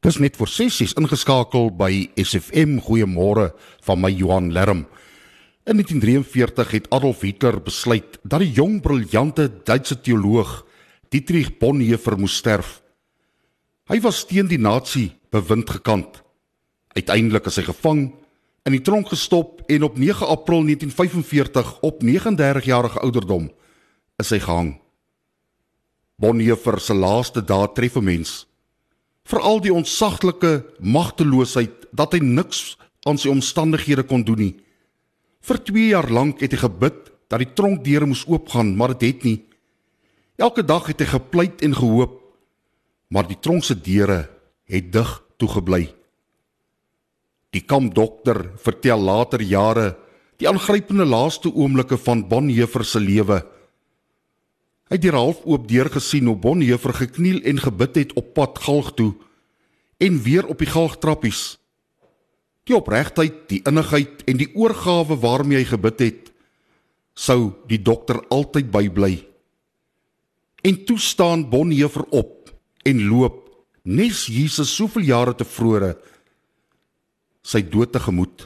Dis net vir sessies ingeskakel by SFM Goeiemôre van my Johan Lerm. In 1943 het Adolf Hitler besluit dat die jong briljante Duitse teoloog Dietrich Bonhoeffer moes sterf. Hy was teen die nasie bewind gekant. Uiteindelik is hy gevang, in die tronk gestop en op 9 April 1945 op 39 jarige ouderdom is hy gehang. Bonhoeffer se laaste dae tref 'n mens veral die ontsaglike magteloosheid dat hy niks aan sy omstandighede kon doen nie. Vir 2 jaar lank het hy gebid dat die tronkdeure moes oopgaan, maar dit het nie. Elke dag het hy gepleit en gehoop, maar die tronk se deure het dig toegebly. Die kampdokter vertel later jare die aangrypende laaste oomblikke van Bonhoeffer se lewe. Hy het deur half oop deur gesien hoe Bonhoeffer gekniel en gebid het op pad galg toe en weer op die galg trappies. Die opregtheid, die innigheid en die oorgawe waarmee hy gebid het, sou die dokter altyd bybly. En toe staan Bonhoeffer op en loop nes Jesus soveel jare tevore sy dood tegemoet.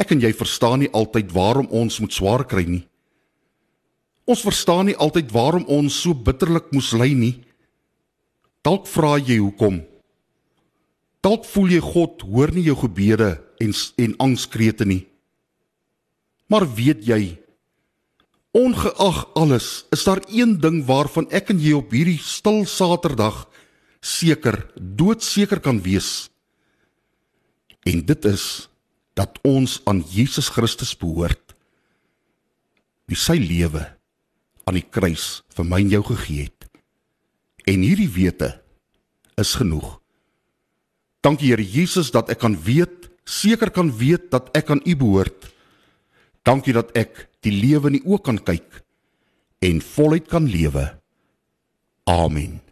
Ek en jy verstaan nie altyd waarom ons moet swaar kry nie. Ons verstaan nie altyd waarom ons so bitterlik moes ly nie. Dalk vra jy hoekom. Dalk voel jy God hoor nie jou gebede en en angskrete nie. Maar weet jy ongeag alles is daar een ding waarvan ek en jy op hierdie stil Saterdag seker doodseker kan wees. En dit is dat ons aan Jesus Christus behoort. Wie sy lewe aan die kruis vir my en jou gegee het. En hierdie wete is genoeg. Dankie Here Jesus dat ek kan weet, seker kan weet dat ek aan U behoort. Dankie dat ek die lewe in U oë kan kyk en voluit kan lewe. Amen.